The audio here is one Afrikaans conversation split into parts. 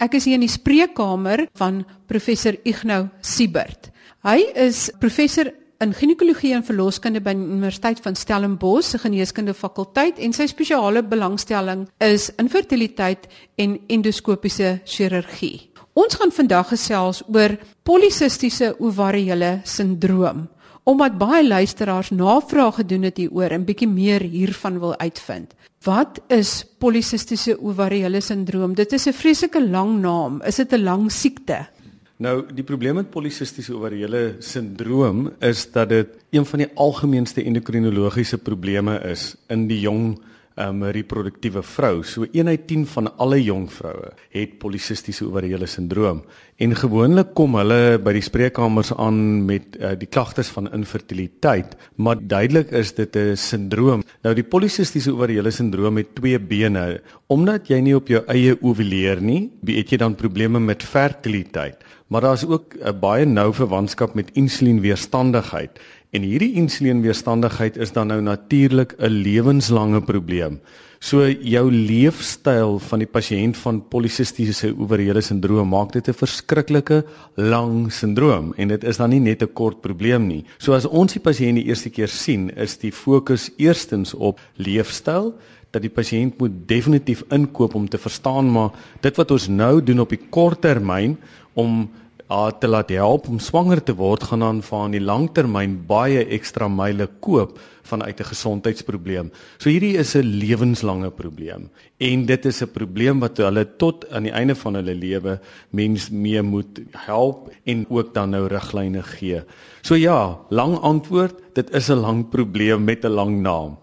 Ek is hier in die spreekkamer van professor Ignou Siebert. Hy is professor in ginekologie en verloskunde by die Universiteit van Stellenbosch se geneeskunde fakulteit en sy spesiale belangstelling is infertiliteit en endoskopiese chirurgie. Ons gaan vandag gesels oor polisistiese ovariële sindroom omdat baie luisteraars navraag gedoen het hieroor en bietjie meer hiervan wil uitvind. Wat is polisistiese ovariële sindroom? Dit is 'n vreeslike lang naam. Is dit 'n lang siekte? Nou, die probleem met polisistiese ovariële sindroom is dat dit een van die algemeenste endokrinologiese probleme is in die jong um, reproduktiewe vrou. So 1 uit 10 van alle jong vroue het polisistiese ovariële sindroom en gewoonlik kom hulle by die spreekkamers aan met uh, die klagtes van infertiliteit, maar duidelik is dit 'n sindroom. Nou die polisistiese ovariële sindroom het twee bene. Omdat jy nie op jou eie ovuleer nie, het jy dan probleme met fertiliteit. Maar daar's ook 'n baie nou verwantskap met insulienweerstandigheid En hierdie insulienweerstandigheid is dan nou natuurlik 'n lewenslange probleem. So jou leefstyl van die pasiënt van polisistiese ovariële sindroom maak dit 'n verskriklike lang sindroom en dit is dan nie net 'n kort probleem nie. So as ons die pasiënt die eerste keer sien, is die fokus eerstens op leefstyl dat die pasiënt moet definitief inkoop om te verstaan maar dit wat ons nou doen op die kort termyn om uh, te laat help om swanger te word gaan dan vir aan die langtermyn baie ekstra myle koop vanuit 'n gesondheidsprobleem. So hierdie is 'n lewenslange probleem en dit is 'n probleem wat hulle tot aan die einde van hulle lewe mens mee moet help en ook dan nou riglyne gee. So ja, lang antwoord, dit is 'n lang probleem met 'n lang naam.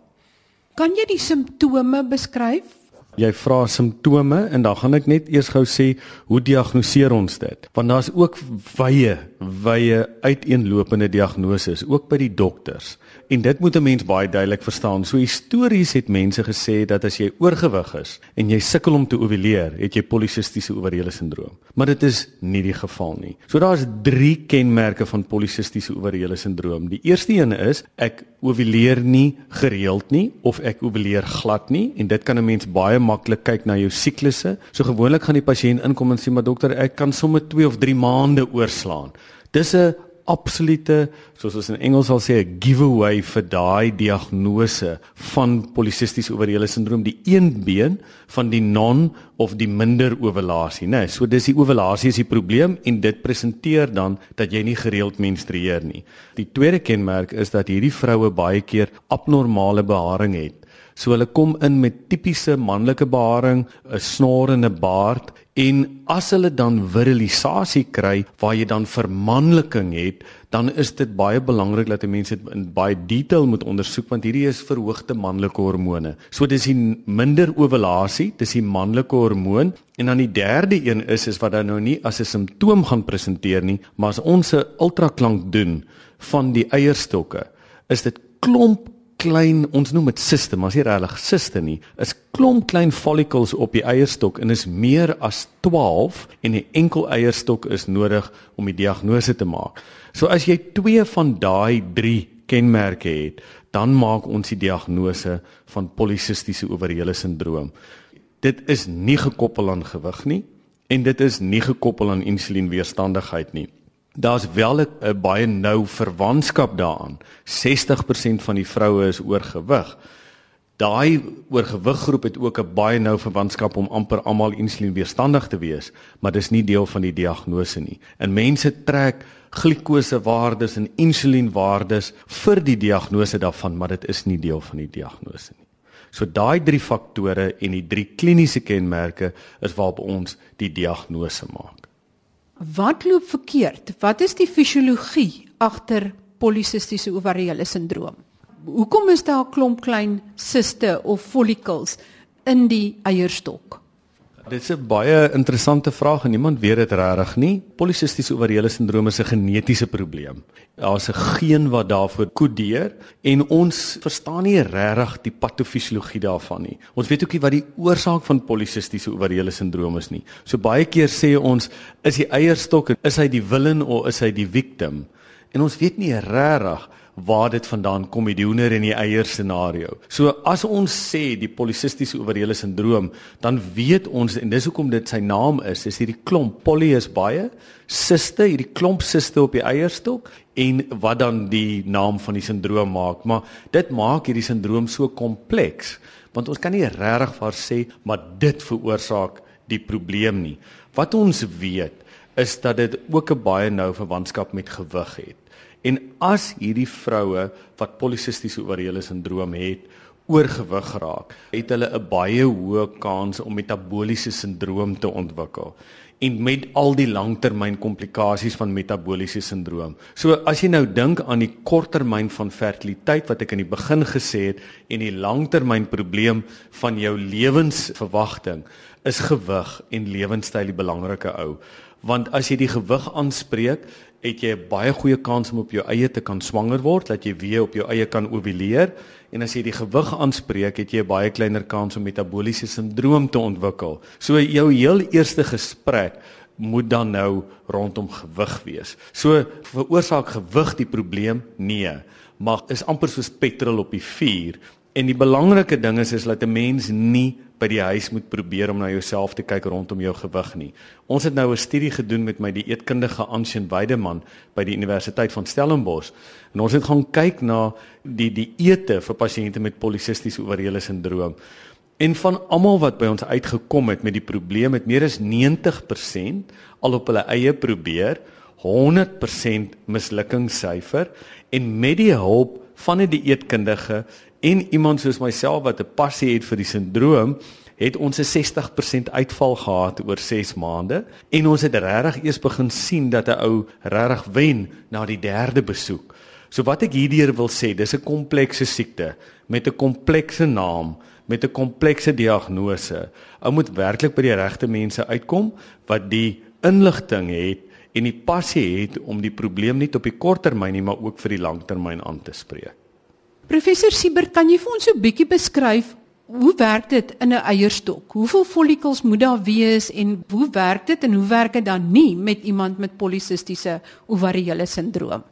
Kan jy die simptome beskryf? Jy vra simptome en dan gaan ek net eers gou sê hoe diagnoseer ons dit? Want daar's ook wye wye uiteenlopende diagnoses ook by die dokters. En dit moet 'n mens baie duidelik verstaan. So histories het mense gesê dat as jy oorgewig is en jy sukkel om te ovuleer, het jy polisistiese ovariële sindroom. Maar dit is nie die geval nie. So daar's 3 kenmerke van polisistiese ovariële sindroom. Die eerste een is ek ovuleer nie gereeld nie of ek ovuleer glad nie en dit kan 'n mens baie maklik kyk na jou siklusse. So gewoonlik gaan die pasiënt inkom en sê maar dokter, ek kan sommer 2 of 3 maande oorslaan. Dis 'n absolute soos ons in Engels sal sê 'n giveaway vir daai diagnose van polisistiese ovariële sindroom die een been van die non of die minder ovulasie nê nee, so dis die ovulasie is die probleem en dit presenteer dan dat jy nie gereeld menstrueer nie die tweede kenmerk is dat hierdie vroue baie keer abnormale beharing het So hulle kom in met tipiese manlike beharing, 'n snorende baard en as hulle dan virilisasie kry waar jy dan vermanliking het, dan is dit baie belangrik dat mense dit in baie detail moet ondersoek want hierdie is verhoogde manlike hormone. So dis die minder ovulasie, dis die manlike hormoon en dan die derde een is is wat dan nou nie as 'n simptoom gaan presenteer nie, maar as ons 'n ultraklank doen van die eierstokke, is dit klomp klein ons noem dit siste, maar as jy regtig siste nie, is klomp klein follicles op die eierstok en is meer as 12 en 'n enkel eierstok is nodig om die diagnose te maak. So as jy twee van daai 3 kenmerke het, dan maak ons die diagnose van polisistiese ovariële sindroom. Dit is nie gekoppel aan gewig nie en dit is nie gekoppel aan insulienweerstandigheid nie daar's wel 'n baie nou verwantskap daaraan. 60% van die vroue is oorgewig. Daai oorgewiggroep het ook 'n baie nou verwantskap om amper almal insulienweerstandig te wees, maar dis nie deel van die diagnose nie. En mense trek glikosewaardes en insulienwaardes vir die diagnose daarvan, maar dit is nie deel van die diagnose nie. So daai drie faktore en die drie kliniese kenmerke is waarop ons die diagnose maak. Wat loop verkeerd? Wat is die fisiologie agter polisistiese ovariële sindroom? Hoekom is daar 'n klomp klein siste of follicles in die eierstok? Dit is 'n baie interessante vraag en niemand weet dit regtig nie. Polisistiese ovariële sindroom is 'n genetiese probleem. Daar's 'n geen wat daarvoor kodeer en ons verstaan nie regtig die patofisiologie daarvan nie. Ons weet ook nie wat die oorsaak van polisistiese ovariële sindroom is nie. So baie keer sê ons is die eierstok is hy die villain of is hy die victim? En ons weet nie regtig waar dit vandaan kom die hoender en die eier scenario. So as ons sê die polisistiese ovariële sindroom, dan weet ons en dis hoekom dit sy naam is, is hierdie klomp poly is baie siste, hierdie klomp siste op die eierstok en wat dan die naam van die sindroom maak, maar dit maak hierdie sindroom so kompleks want ons kan nie regtig vir sê maar dit veroorsaak die probleem nie. Wat ons weet is dat dit ook 'n baie nou verwantskap met gewig het. En as hierdie vroue wat polisistiese ovariële sindroom het, oorgewig raak, het hulle 'n baie hoë kans om metabooliese sindroom te ontwikkel en met al die langtermyn komplikasies van metabooliese sindroom. So as jy nou dink aan die korttermyn van fertiliteit wat ek in die begin gesê het en die langtermyn probleem van jou lewensverwagting, is gewig en lewenstyl die belangrike ou. Want as jy die gewig aanspreek, het jy 'n baie goeie kans om op jou eie te kan swanger word, dat jy weer op jou eie kan ovuleer en as jy die gewig aanspreek, het jy 'n baie kleiner kans om metabooliese sindroom te ontwikkel. So jou heel eerste gesprek moet dan nou rondom gewig wees. So veroorsaak gewig die probleem? Nee, maar is amper soos petrol op die vuur. En die belangrike ding is is dat 'n mens nie by die huis moet probeer om na jouself te kyk rondom jou gewig nie. Ons het nou 'n studie gedoen met my dieetkundige Ansien Weideman by die Universiteit van Stellenbosch en ons het gaan kyk na die dieete vir pasiënte met polisistiese ovariële sindroom. En van almal wat by ons uitgekom het met die probleem het meer as 90% al op hulle eie probeer, 100% mislukkingssyfer en met die hulp van 'n die dieetkundige en iemand soos myself wat 'n passie het vir die sindroom, het ons 'n 60% uitval gehad oor 6 maande en ons het regtig eers begin sien dat 'n ou regtig wen na die derde besoek. So wat ek hierdeur wil sê, dis 'n komplekse siekte met 'n komplekse naam, met 'n komplekse diagnose. Ou moet werklik by die regte mense uitkom wat die inligting het en die passie het om die probleem nie op die korttermyn nie, maar ook vir die langtermyn aan te spreek. Professor Siebert, kan jy vir ons so 'n bietjie beskryf hoe werk dit in 'n eierstok? Hoeveel follikels moet daar wees en hoe werk dit en hoe werk dit dan nie met iemand met polisistiese ovariële sindroom?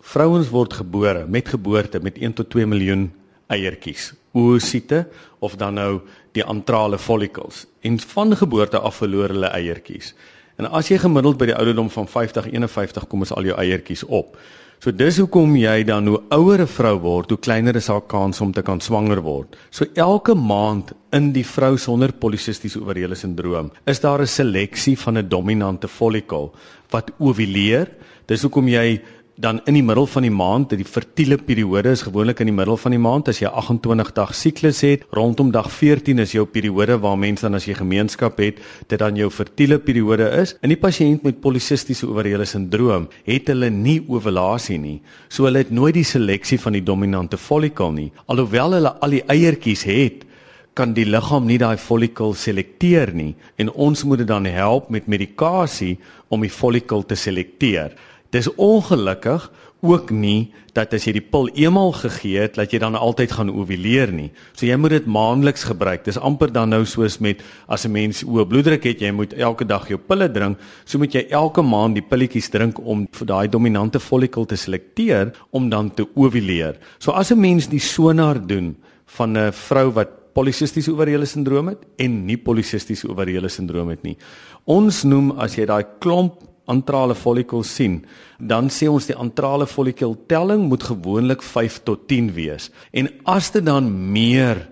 Vrouens word gebore met geboorte met 1 tot 2 miljoen eiertjies, oosiete of dan nou die antrale follikels. En van geboorte af verloor hulle eiertjies. En as jy gemiddeld by die ouderdom van 50 51 kom ons al jou eiertjies op. So dis hoekom jy dan hoe ouer 'n vrou word, hoe kleiner is haar kans om te kan swanger word. So elke maand in die vrou sonder polisistiese ovariële sindroom, is daar 'n seleksie van 'n dominante follikel wat ovuleer. Dis hoekom jy dan in die middel van die maand, die fertiele periode is gewoonlik in die middel van die maand as jy 28 dag siklus het, rondom dag 14 is jou periode waar mense dan as jy gemeenskap het, dit dan jou fertiele periode is. In die pasiënt met polisistiese ovariële sindroom het hulle nie ovulasie nie. So hulle het nooit die seleksie van die dominante follikel nie. Alhoewel hulle al die eiertjies het, kan die liggaam nie daai follikel selekteer nie en ons moet dit dan help met medikasie om die follikel te selekteer. Dis ongelukkig ook nie dat as jy die pil eenmal gegee het, dat jy dan altyd gaan ovuleer nie. So jy moet dit maandeliks gebruik. Dis amper dan nou soos met as 'n mens hoë bloeddruk het, jy moet elke dag jou pille drink, so moet jy elke maand die pilletjies drink om vir daai dominante follikel te selekteer om dan te ovuleer. So as 'n mens die sonar doen van 'n vrou wat polisistiese ovariële sindroom het en nie polisistiese ovariële sindroom het nie. Ons noem as jy daai klomp antrale follikels sien, dan sê ons die antrale follikel telling moet gewoonlik 5 tot 10 wees. En as dit dan meer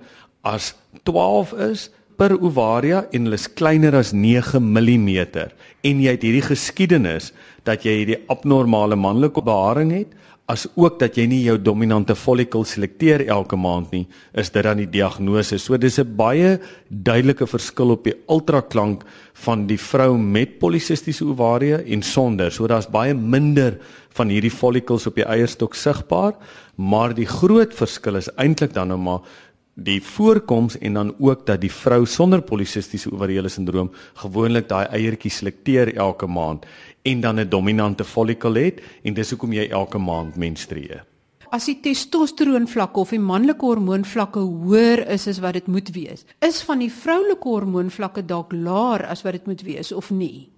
as 12 is per ovaria en hulle is kleiner as 9 mm en jy het hierdie geskiedenis dat jy hierdie abnormale manlike beharing het, as ook dat jy nie jou dominante follikel selekteer elke maand nie, is dit dan die diagnose. So dis 'n baie duidelike verskil op die ultraklank van die vrou met polisistiese ovarie en sonder. So daar's baie minder van hierdie follikels op die eierstok sigbaar, maar die groot verskil is eintlik dan nou maar die voorkoms en dan ook dat die vrou sonder polisistiese ovariële sindroom gewoonlik daai eiertjies selekteer elke maand en dan 'n dominante follikel het en dis hoekom jy elke maand menstrueer. As die testosteroon vlakke of die manlike hormoon vlakke hoër is as wat dit moet wees, is van die vroulike hormoon vlakke dalk laer as wat dit moet wees of nie?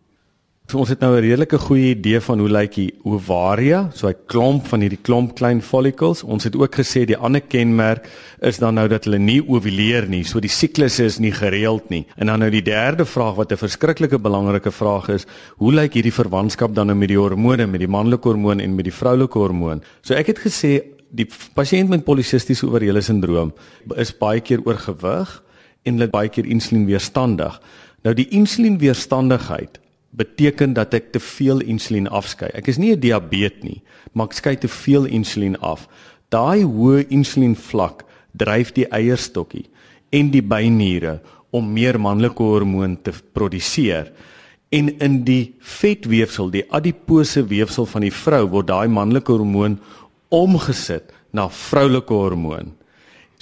So ons het nou 'n redelike goeie idee van hoe lyk die ovaria, so 'n klomp van hierdie klomp klein follicles. Ons het ook gesê die ander kenmerk is dan nou dat hulle nie ovuleer nie, so die siklus is nie gereeld nie. En dan nou die derde vraag wat 'n verskriklike belangrike vraag is, hoe lyk hierdie verwantskap dan nou met die hormone, met die manlike hormoon en met die vroulike hormoon? So ek het gesê die pasiënt met polisistiese ovariële sindroom is baie keer oorgewig en hulle baie keer insulienweerstandig. Nou die insulienweerstandigheid beteken dat ek te veel insulien afskei. Ek is nie 'n diabetes nie, maar ek skei te veel insulien af. Daai hoë insulienvlak dryf die eierstokkie en die byniere om meer manlike hormoon te produseer. En in die vetweefsel, die adipose weefsel van die vrou word daai manlike hormoon omgesit na vroulike hormoon.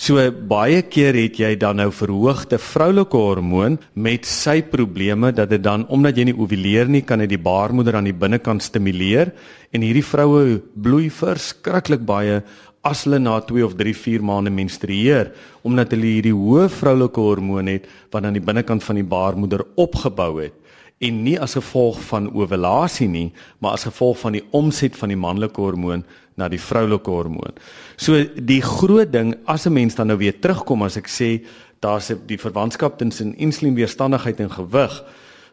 So baie keer het jy dan nou verhoogde vroulike hormoon met sy probleme dat dit dan omdat jy nie ovuleer nie kan dit die baarmoeder aan die binnekant stimuleer en hierdie vroue bloei verskriklik baie as hulle na 2 of 3 4 maande menstrueer omdat hulle hierdie hoë vroulike hormoon het wat aan die binnekant van die baarmoeder opgebou het en nie as gevolg van ovulasie nie, maar as gevolg van die omset van die manlike hormoon na die vroulike hormoon. So die groot ding as 'n mens dan nou weer terugkom as ek sê daar's die verwantskap tussen insulienweerstandigheid en gewig.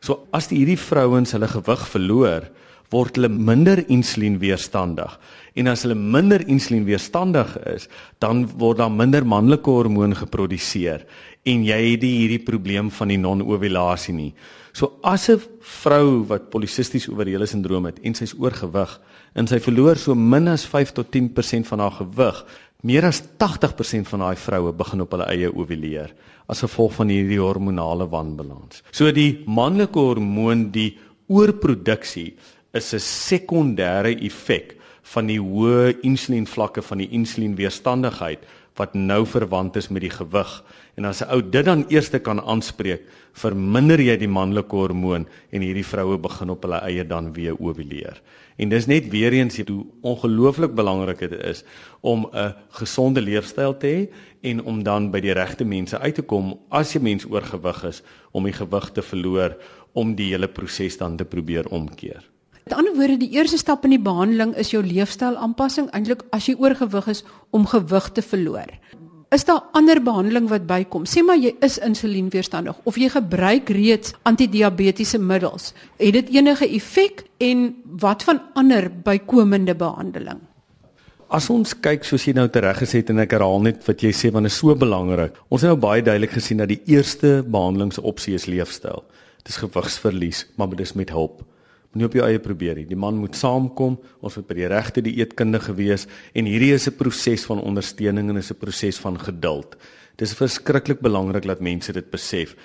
So as die hierdie vrouens hulle gewig verloor, word hulle minder insulienweerstandig. En as hulle minder insulienweerstandig is, dan word daar minder manlike hormoon geproduseer en jy het die hierdie probleem van die non-ovulasie nie. So as 'n vrou wat polisisties ovariële sindroom het en sy's oorgewig en sy verloor so min as 5 tot 10% van haar gewig, meer as 80% van daai vroue begin op hulle eie ovuleer as gevolg van hierdie hormonale wanbalans. So die manlike hormoon, die oorproduksie is 'n sekondêre effek van die hoë insulienvlakke van die insulienweerstandigheid wat nou verwant is met die gewig. En as 'n ou dit dan eers kan aanspreek, verminder jy die manlike hormoon en hierdie vroue begin op hulle eie dan weer ovuleer. En dis net weer eens hoe ongelooflik belangrik dit is om 'n gesonde leefstyl te hê en om dan by die regte mense uit te kom as jy mens oorgewig is om die gewig te verloor om die hele proses dan te probeer omkeer. Met ander woorde, die eerste stap in die behandeling is jou leefstyl aanpassing eintlik as jy oorgewig is om gewig te verloor. Is daar ander behandeling wat bykom? Sê maar jy is insulienweerstandig of jy gebruik reeds antidiabetiese middels. Het dit enige effek en wat van ander bykomende behandeling? As ons kyk soos jy nou tereg gesê het en ek herhaal net wat jy sê want dit is so belangrik. Ons het nou baie duidelik gesien dat die eerste behandelingsopsie is leefstyl. Dit is gewigsverlies, maar dit is met hulp nie op jou eie probeer nie. Die man moet saamkom, ons moet by die regte dieetkundige wees en hierdie is 'n proses van ondersteuning en is 'n proses van geduld. Dit is verskriklik belangrik dat mense dit besef.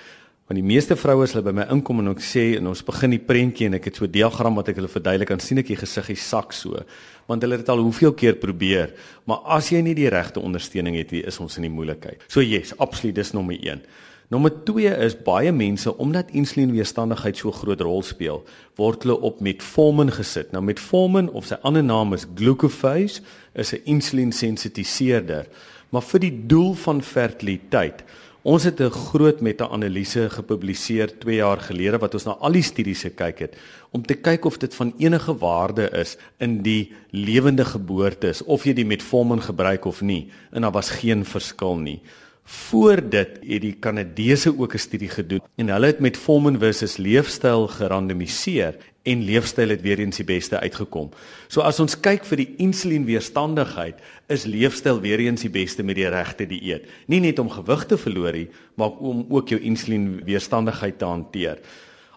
Want die meeste vroue as hulle by my inkom en ek sê en ons begin die prentjie en ek het so 'n diagram wat ek hulle verduidelik, dan sien ek die gesiggie sak so. Want hulle het dit al hoeveel keer probeer, maar as jy nie die regte ondersteuning het nie, is ons in die moeilikheid. So yes, absoluut dis nommer 1. Nommer 2 is baie mense omdat insulienweerstandigheid so groot rol speel, word hulle op metformin gesit. Nou metformin of sy ander naam is glucophage is 'n insulinsensitiseerder, maar vir die doel van fertiliteit. Ons het 'n groot meta-analise gepubliseer 2 jaar gelede wat ons na al die studies gekyk het om te kyk of dit van enige waarde is in die lewende geboortes of jy die metformin gebruik of nie en daar was geen verskil nie. Voor dit het die Kanadese ook 'n studie gedoen en hulle het met Formin versus leefstyl gerandomiseer en leefstyl het weer eens die beste uitgekom. So as ons kyk vir die insulienweerstandigheid, is leefstyl weer eens die beste met die regte dieet. Nie net om gewig te verloor nie, maar om ook jou insulienweerstandigheid te hanteer.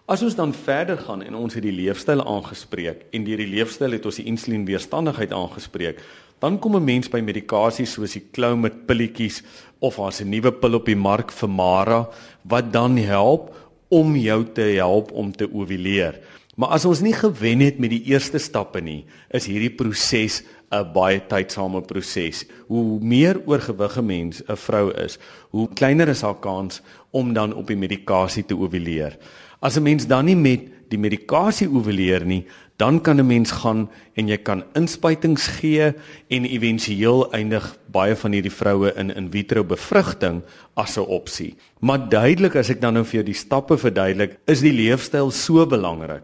As ons dan verder gaan en ons het die leefstyl aangespreek en deur die leefstyl het ons die insulienweerstandigheid aangespreek, dan kom 'n mens by medikasies soos die Clomid pilletjies of as 'n nuwe pil op die mark vir Mara wat dan help om jou te help om te ovuleer. Maar as ons nie gewen het met die eerste stappe nie, is hierdie proses 'n baie tydsame proses. Hoe meer oorgewige mens 'n vrou is, hoe kleiner is haar kans om dan op die medikasie te ovuleer. As 'n mens dan nie met die medikasie ovuleer nie, dan kan 'n mens gaan en jy kan inspuitings gee en éventueel eindig baie van hierdie vroue in in vitro bevrugting as 'n opsie. Maar duidelik as ek dan nou vir jou die stappe verduidelik, is die leefstyl so belangrik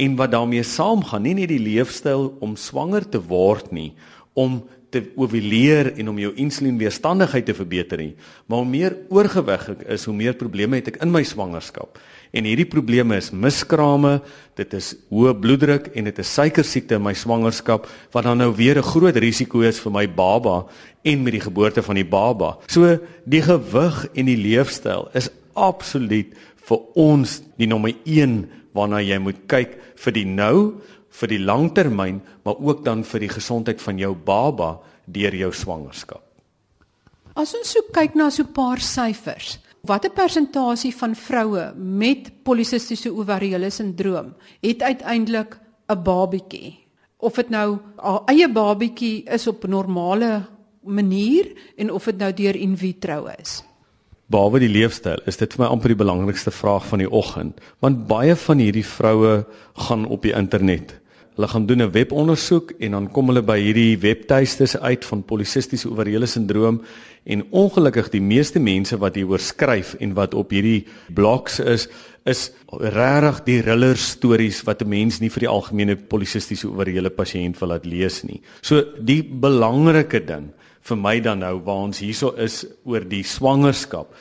En wat daarmee saamgaan, nie net die leefstyl om swanger te word nie, om te ovuleer en om jou insulienweerstandigheid te verbeter nie, maar hoe meer oorgewig ek is, hoe meer probleme het ek in my swangerskap. En hierdie probleme is miskrame, dit is hoë bloeddruk en dit is suikersiekte in my swangerskap wat dan nou weer 'n groot risiko is vir my baba en met die geboorte van die baba. So die gewig en die leefstyl is absoluut vir ons die nommer 1 waarna jy moet kyk vir die nou, vir die langtermyn, maar ook dan vir die gesondheid van jou baba deur jou swangerskap. As ons so kyk na so 'n paar syfers, Watter persentasie van vroue met polisistiese ovariële sindroom het uiteindelik 'n babietjie? Of dit nou haar eie babietjie is op normale manier en of dit nou deur in vitro is. Behalwe die leefstyl, is dit vir my amper die belangrikste vraag van die oggend, want baie van hierdie vroue gaan op die internet Hulle gaan doen 'n webondersoek en dan kom hulle by hierdie webtuistes uit van polisistiese ovariële sindroom en ongelukkig die meeste mense wat hieroor skryf en wat op hierdie blogs is is regtig die riller stories wat 'n mens nie vir die algemene polisistiese ovariële pasiënt wil laat lees nie. So die belangrike ding vir my dan nou waar ons hierso is oor die swangerskap.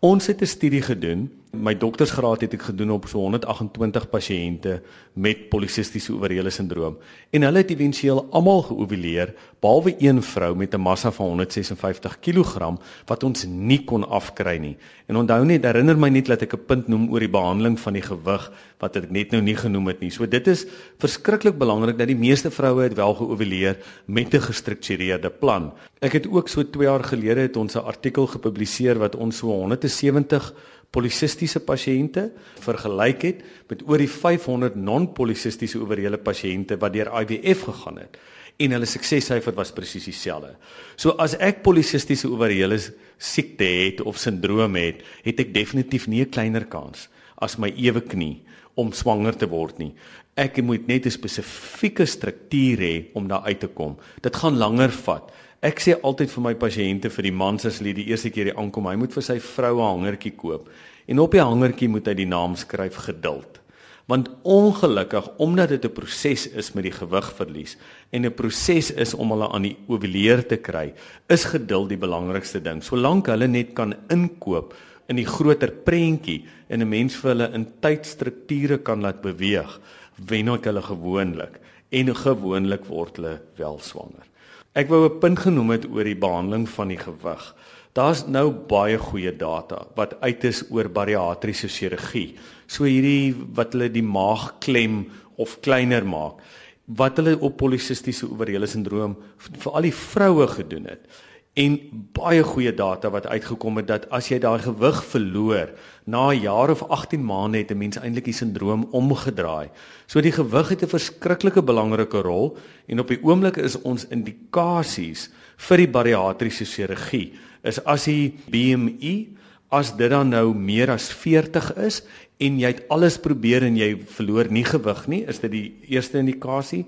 Ons het 'n studie gedoen My doktorsgraad het ek gedoen op so 128 pasiënte met polisistiese ovariële sindroom en hulle het éventueel almal geovuleer behalwe een vrou met 'n massa van 156 kg wat ons nie kon afkry nie. En onthou net, herinner my net dat ek 'n punt noem oor die behandeling van die gewig wat ek net nou nie genoem het nie. So dit is verskriklik belangrik dat die meeste vroue het wel geovuleer met 'n gestruktureerde plan. Ek het ook so 2 jaar gelede het ons 'n artikel gepubliseer wat ons so 170 polisistiese pasiënte vergelyk het met oor die 500 non-polisistiese ovariële pasiënte wat deur IVF gegaan het en hulle suksessyfer was presies dieselfde. So as ek polisistiese ovariële siekte het of sindroom het, het ek definitief nie 'n kleiner kans as my ewe knie om swanger te word nie. Ek moet net 'n spesifieke struktuur hê om daar uit te kom. Dit gaan langer vat. Ek sê altyd vir my pasiënte vir die mans as hulle die eerste keer hier aankom, hy moet vir sy vrou 'n hangertjie koop en op die hangertjie moet hy die naam skryf geduld. Want ongelukkig omdat dit 'n proses is met die gewigverlies en 'n proses is om hulle aan die ovuleer te kry, is geduld die belangrikste ding. Solank hulle net kan inkoop in die groter prentjie en 'n mens vir hulle in tydstrukture kan laat beweeg, wen ek hulle gewoonlik en gewoonlik word hulle wel swanger. Ek wou 'n punt genoem het oor die behandeling van die gewig. Daar's nou baie goeie data wat uit is oor bariatriese chirurgie. So hierdie wat hulle die maag klem of kleiner maak wat hulle op polisistiese ovariële sindroom vir al die vroue gedoen het en baie goeie data wat uitgekom het dat as jy daai gewig verloor na 'n jaar of 18 maande het 'n mens eintlik die sindroom omgedraai. So die gewig het 'n verskriklike belangrike rol en op die oomblik is ons indikasies vir die bariatriese chirurgie is as die BMI as dit dan nou meer as 40 is en jy het alles probeer en jy verloor nie gewig nie, is dit die eerste indikasie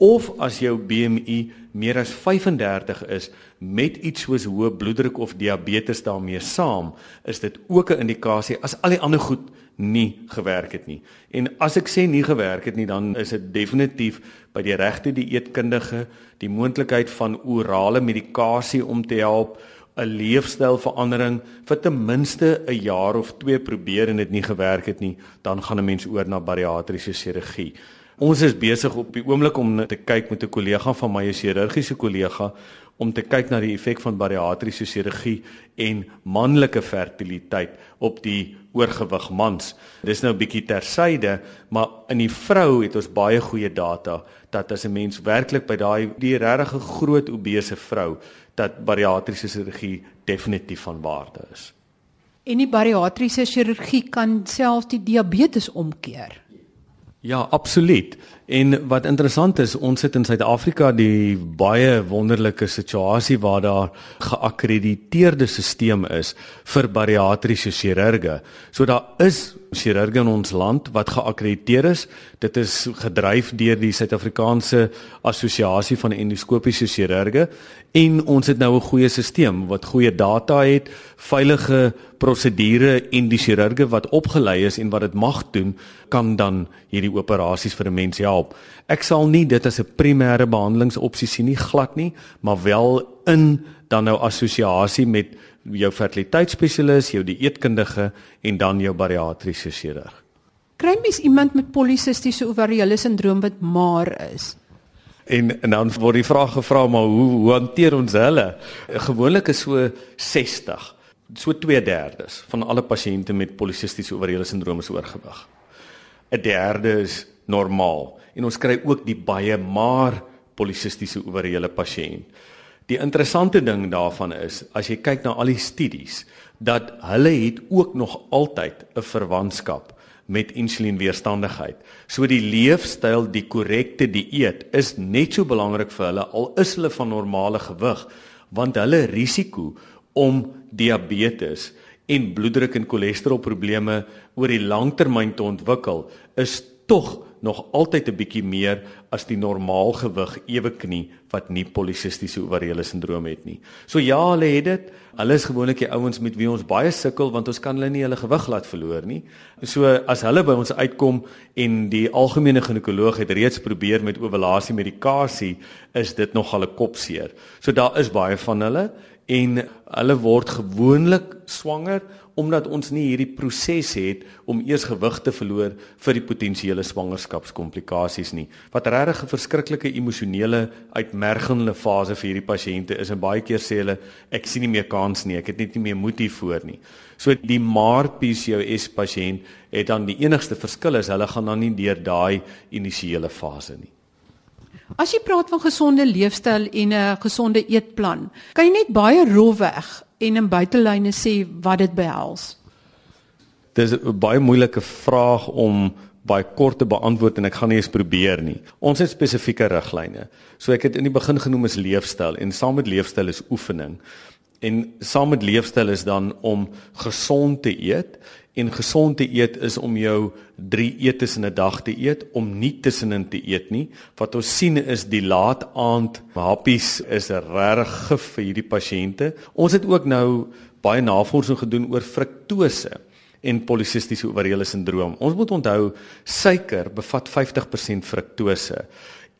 of as jou BMI meer as 35 is met iets soos hoë bloeddruk of diabetes daarmee saam, is dit ook 'n indikasie as al die ander goed nie gewerk het nie. En as ek sê nie gewerk het nie, dan is dit definitief by die regte dieetkundige, die moontlikheid van orale medikasie om te help 'n leefstylverandering vir ten minste 'n jaar of 2 probeer en dit nie gewerk het nie, dan gaan 'n mens oor na bariatriese chirurgie. Ons is besig op die oomblik om te kyk met 'n kollega van my, 'n chirurgiese kollega, om te kyk na die effek van bariatriese chirurgie en manlike fertiliteit op die oorgewig mans. Dis nou 'n bietjie tersyde, maar in die vrou het ons baie goeie data dat as 'n mens werklik by daai die regtig groot obese vrou dat bariatriese chirurgie definitief van waarde is. En die bariatriese chirurgie kan selfs die diabetes omkeer. Ja, absoluut. En wat interessant is, ons sit in Suid-Afrika die baie wonderlike situasie waar daar geakkrediteerde stelsel is vir bariatriese chirurge. So daar is chirurge in ons land wat geakkrediteer is. Dit is gedryf deur die Suid-Afrikaanse Assosiasie van Endoskopiese Chirurge en ons het nou 'n goeie stelsel wat goeie data het, veilige prosedure en die chirurge wat opgelei is en wat dit mag doen, kan dan hierdie operasies vir 'n mens help. Ek sal nie dit as 'n primêre behandelingsopsie sien nie glad nie, maar wel in dan nou assosiasie met jou fertiliteitsspesialis, jou dieetkundige en dan jou bariatriese chirurg. Kry mens iemand met polisistiese ovariële sindroom wat maar is? En, en dan word die vraag gevra maar hoe hoe hanteer ons hulle? Gewoonlik is so 60, so 2/3 van alle pasiënte met polisistiese ovariële sindroom is oorgewig. 'n Derde is normaal en ons kry ook die baie maar polisistiese ovariële pasiënt. Die interessante ding daarvan is as jy kyk na al die studies dat hulle het ook nog altyd 'n verwantskap met insulienweerstandigheid. So die leefstyl, die korrekte dieet is net so belangrik vir hulle al is hulle van normale gewig want hulle risiko om diabetes en bloeddruk en cholesterolprobleme oor die langtermyn te ontwikkel is tog nog altyd 'n bietjie meer as die normaal gewig ewe knie wat nie polisistiese ovariële sindroom het nie. So ja, hulle het dit. Hulle is gewoonlik die ouens met wie ons baie sukkel want ons kan hulle nie hulle gewig laat verloor nie. So as hulle by ons uitkom en die algemene ginekoloog het reeds probeer met ovulasie medikasie, is dit nogal 'n kopseer. So daar is baie van hulle en hulle word gewoonlik swanger omdat ons nie hierdie proses het om eers gewig te verloor vir die potensiële swangerskapskomplikasies nie. Wat regtig 'n verskriklike emosionele uitmergende fase vir hierdie pasiënte is en baie keer sê hulle ek sien nie meer kans nie, ek het net nie meer moed hiervoor nie. So die maar PCOS pasiënt het dan die enigste verskil is hulle gaan dan nie deur daai initiële fase nie. As jy praat van gesonde leefstyl en 'n gesonde eetplan, kan jy net baie rofweg en in buitelyne sê wat dit behels? Dis 'n baie moeilike vraag om baie kort te beantwoord en ek gaan nie eens probeer nie. Ons het spesifieke riglyne. So ek het in die begin genoem as leefstyl en saam met leefstyl is oefening. En saam met leefstyl is dan om gesond te eet en gesond te eet is om jou 3 etes in 'n dag te eet, om nie tussenin te eet nie. Wat ons sien is die laat aand happies is regtig gif vir hierdie pasiënte. Ons het ook nou baie navorsing gedoen oor fruktose en polisistiese ovariële sindroom. Ons moet onthou suiker bevat 50% fruktose.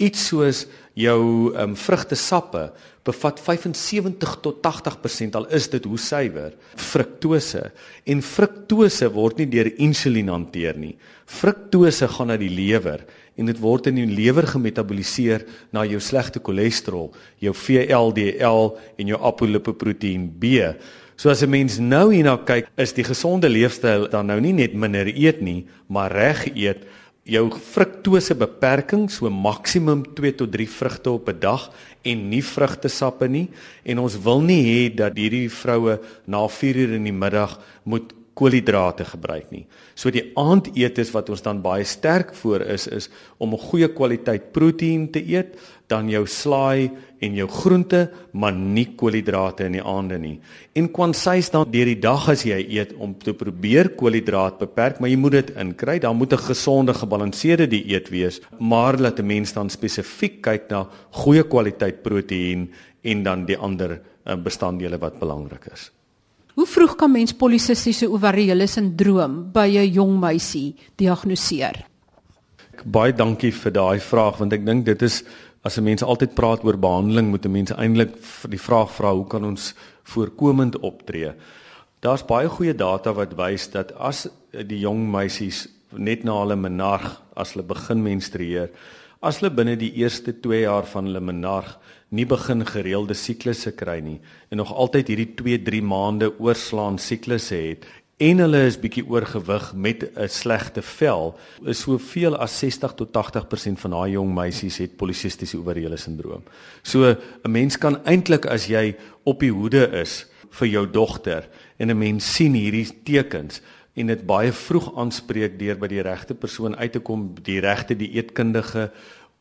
Iets soos jou um, vrugtesappe bevat 75 tot 80% al is dit hoe suiwer fruktose en fruktose word nie deur insulien hanteer nie. Fruktose gaan na die lewer en dit word in die lewer gemetaboliseer na jou slegte cholesterol, jou VLDL en jou apolipoproteïen B. So as 'n mens nou hierna kyk, is die gesonde leefstyl dan nou nie net minder eet nie, maar reg eet jou fruktose beperking so maksimum 2 tot 3 vrugte op 'n dag en nie vrugtesappe nie en ons wil nie hê dat hierdie vroue na 4 uur in die middag moet koolhidrate gebruik nie. So die aandetes wat ons dan baie sterk voor is is om 'n goeie kwaliteit proteïen te eet, dan jou slaai en jou groente, maar nie koolhidrate in die aande nie. En kwansy's dan deur die dag as jy eet om te probeer koolhidraat beperk, maar jy moet dit inkry. Dan moet 'n gesonde, gebalanseerde dieet wees, maar laat 'n mens dan spesifiek kyk na goeie kwaliteit proteïen en dan die ander eh, bestanddele wat belangrik is. Hoe vroeg kan mens polisistiese ovariële sindroom by 'n jong meisie diagnoseer? Baie dankie vir daai vraag want ek dink dit is as 'n mens altyd praat oor behandeling moet 'n mens eintlik die vraag vra hoe kan ons voorkomend optree? Daar's baie goeie data wat wys dat as die jong meisies net na hulle menarg as hulle begin menstrueer, as hulle binne die eerste 2 jaar van hulle menarg nie begin gereelde siklusse kry nie en nog altyd hierdie 2-3 maande oorslaan siklusse het en hulle is bietjie oorgewig met 'n slegte vel is soveel as 60 tot 80% van daai jong meisies het polisistiese ovariële sindroom. So 'n mens kan eintlik as jy op die hoede is vir jou dogter en 'n mens sien hierdie tekens en dit baie vroeg aanspreek deur by die regte persoon uit te kom, die regte dieetkundige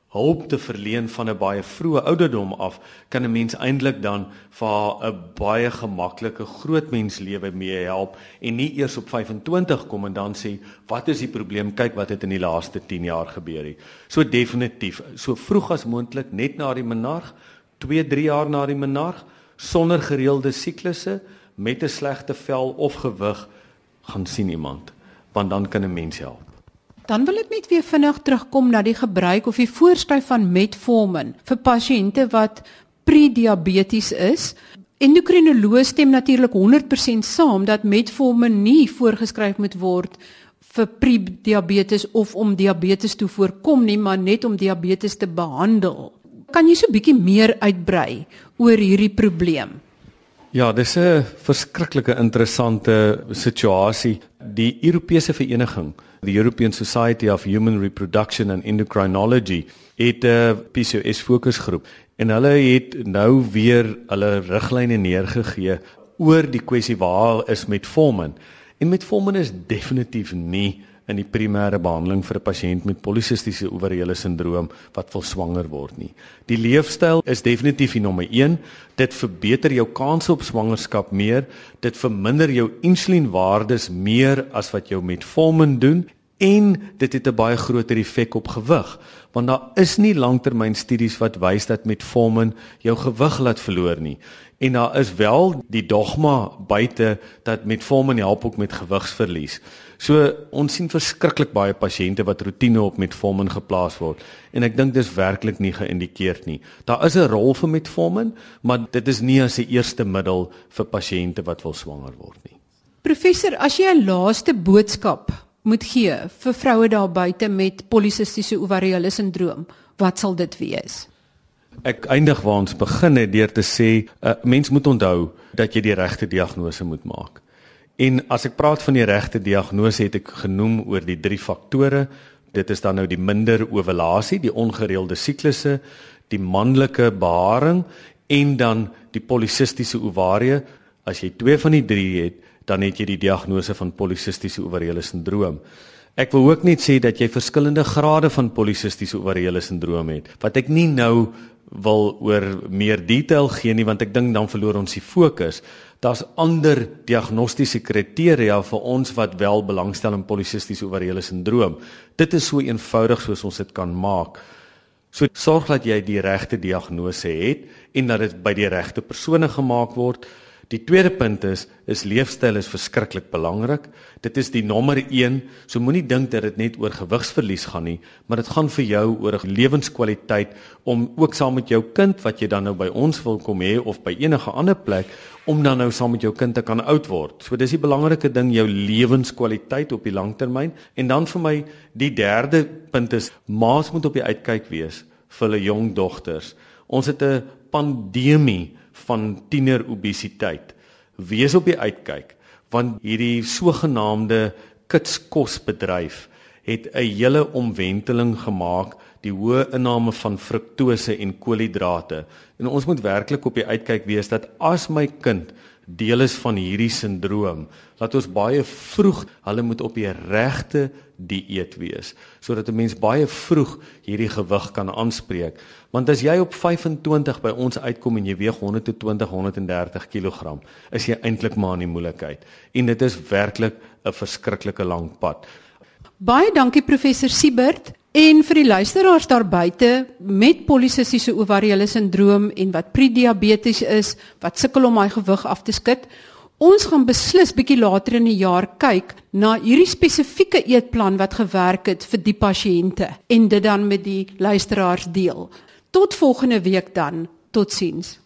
hulp te verleen van 'n baie vroeë ouderdom af, kan 'n mens eintlik dan vir 'n baie gemaklike groot mens lewe mee help en nie eers op 25 kom en dan sê wat is die probleem? Kyk wat het in die laaste 10 jaar gebeur nie. So definitief, so vroeg as moontlik net na die menarg, 2, 3 jaar na die menarg, sonder gereelde siklusse met 'n slegte vel of gewig gaan sien iemand, want dan kan 'n mens help. Dan wil ek net weer vinnig terugkom na die gebruik of die voorskryf van metformin vir pasiënte wat prediabetes is. Endokrinoloog stem natuurlik 100% saam dat metformin nie voorgeskryf moet word vir prediabetes of om diabetes te voorkom nie, maar net om diabetes te behandel. Kan jy so 'n bietjie meer uitbrei oor hierdie probleem? Ja, dis 'n verskriklike interessante situasie. Die Europese vereniging The European Society of Human Reproduction and Endocrinology het 'n PCOS fokusgroep en hulle het nou weer hulle riglyne neergegee oor die kwessie waar is metformin. En metformin is definitief nie in die primêre behandeling vir 'n pasiënt met polisistiese ovariële sindroom wat wil swanger word nie. Die leefstyl is definitief die nommer 1. Dit verbeter jou kans op swangerskap meer, dit verminder jou insulienwaardes meer as wat jou metformin doen en dit het 'n baie groter effek op gewig want daar is nie langtermynstudies wat wys dat metformin jou gewig laat verloor nie en daar is wel die dogma buite dat metformin help ook met gewigsverlies. So ons sien verskriklik baie pasiënte wat rotine op metformin geplaas word en ek dink dis werklik nie geïndikeerd nie. Daar is 'n rol vir metformin, maar dit is nie as 'n eerste middel vir pasiënte wat wil swanger word nie. Professor, as jy 'n laaste boodskap moet gee vir vroue daar buite met polisistiese ovariële sindroom, wat sal dit wees? Ek eindig waar ons begin het deur te sê 'n uh, mens moet onthou dat jy die regte diagnose moet maak. En as ek praat van die regte diagnose het ek genoem oor die drie faktore. Dit is dan nou die minder ovulasie, die ongereelde siklusse, die manlike beharing en dan die polisistiese ovarie. As jy twee van die drie het, dan het jy die diagnose van polisistiese ovariële sindroom. Ek wil ook net sê dat jy verskillende grade van polisistiese ovariële sindroom het. Wat ek nie nou wil oor meer detail gee nie want ek dink dan verloor ons die fokus. Daar's ander diagnostiese kriteria vir ons wat wel belangstel in polisistiese ovariële sindroom. Dit is so eenvoudig soos ons dit kan maak. So sorg dat jy die regte diagnose het en dat dit by die regte persone gemaak word. Die tweede punt is is leefstyl is verskriklik belangrik. Dit is die nommer 1. So moenie dink dat dit net oor gewigsverlies gaan nie, maar dit gaan vir jou oor 'n lewenskwaliteit om ook saam met jou kind wat jy dan nou by ons wil kom hê of by enige ander plek om dan nou saam met jou kind te kan oud word. So dis die belangrike ding jou lewenskwaliteit op die langtermyn en dan vir my die derde punt is ma's moet op die uitkyk wees vir hulle jong dogters. Ons het 'n pandemie van tienerobesiteit. Wees op die uitkyk want hierdie sogenaamde kitskosbedryf het 'n hele omwenteling gemaak die hoë inname van fruktose en koolhidrate. En ons moet werklik op die uitkyk wees dat as my kind deel is van hierdie sindroom, laat ons baie vroeg hulle moet op die regte dieet wees sodat 'n mens baie vroeg hierdie gewig kan aanspreek. Want as jy op 25 by ons uitkom en jy weeg 120 130 kg, is jy eintlik maar in die moeilikheid. En dit is werklik 'n verskriklike lang pad. Baie dankie professor Siebert. En vir die luisteraars daar buite met polisistiese ovariële sindroom en wat prediabetes is, wat sukkel om hy gewig af te skud, ons gaan beslis bietjie later in die jaar kyk na hierdie spesifieke eetplan wat gewerk het vir die pasiënte en dit dan met die luisteraars deel. Tot volgende week dan. Totsiens.